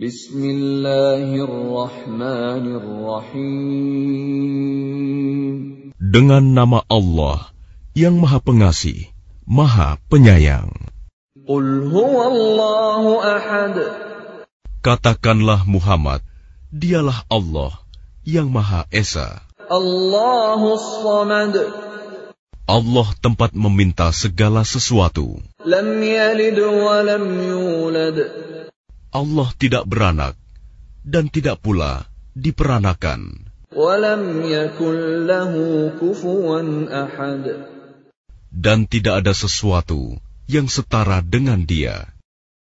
Bismillahirrahmanirrahim. Dengan nama Allah yang Maha Pengasih, Maha Penyayang. Qul huwallahu ahad. Katakanlah Muhammad, dialah Allah yang Maha Esa. Allahus samad. Allah tempat meminta segala sesuatu. Lam yalid wa lam yulad. Allah tidak beranak dan tidak pula diperanakan. Dan tidak ada sesuatu yang setara dengan Dia.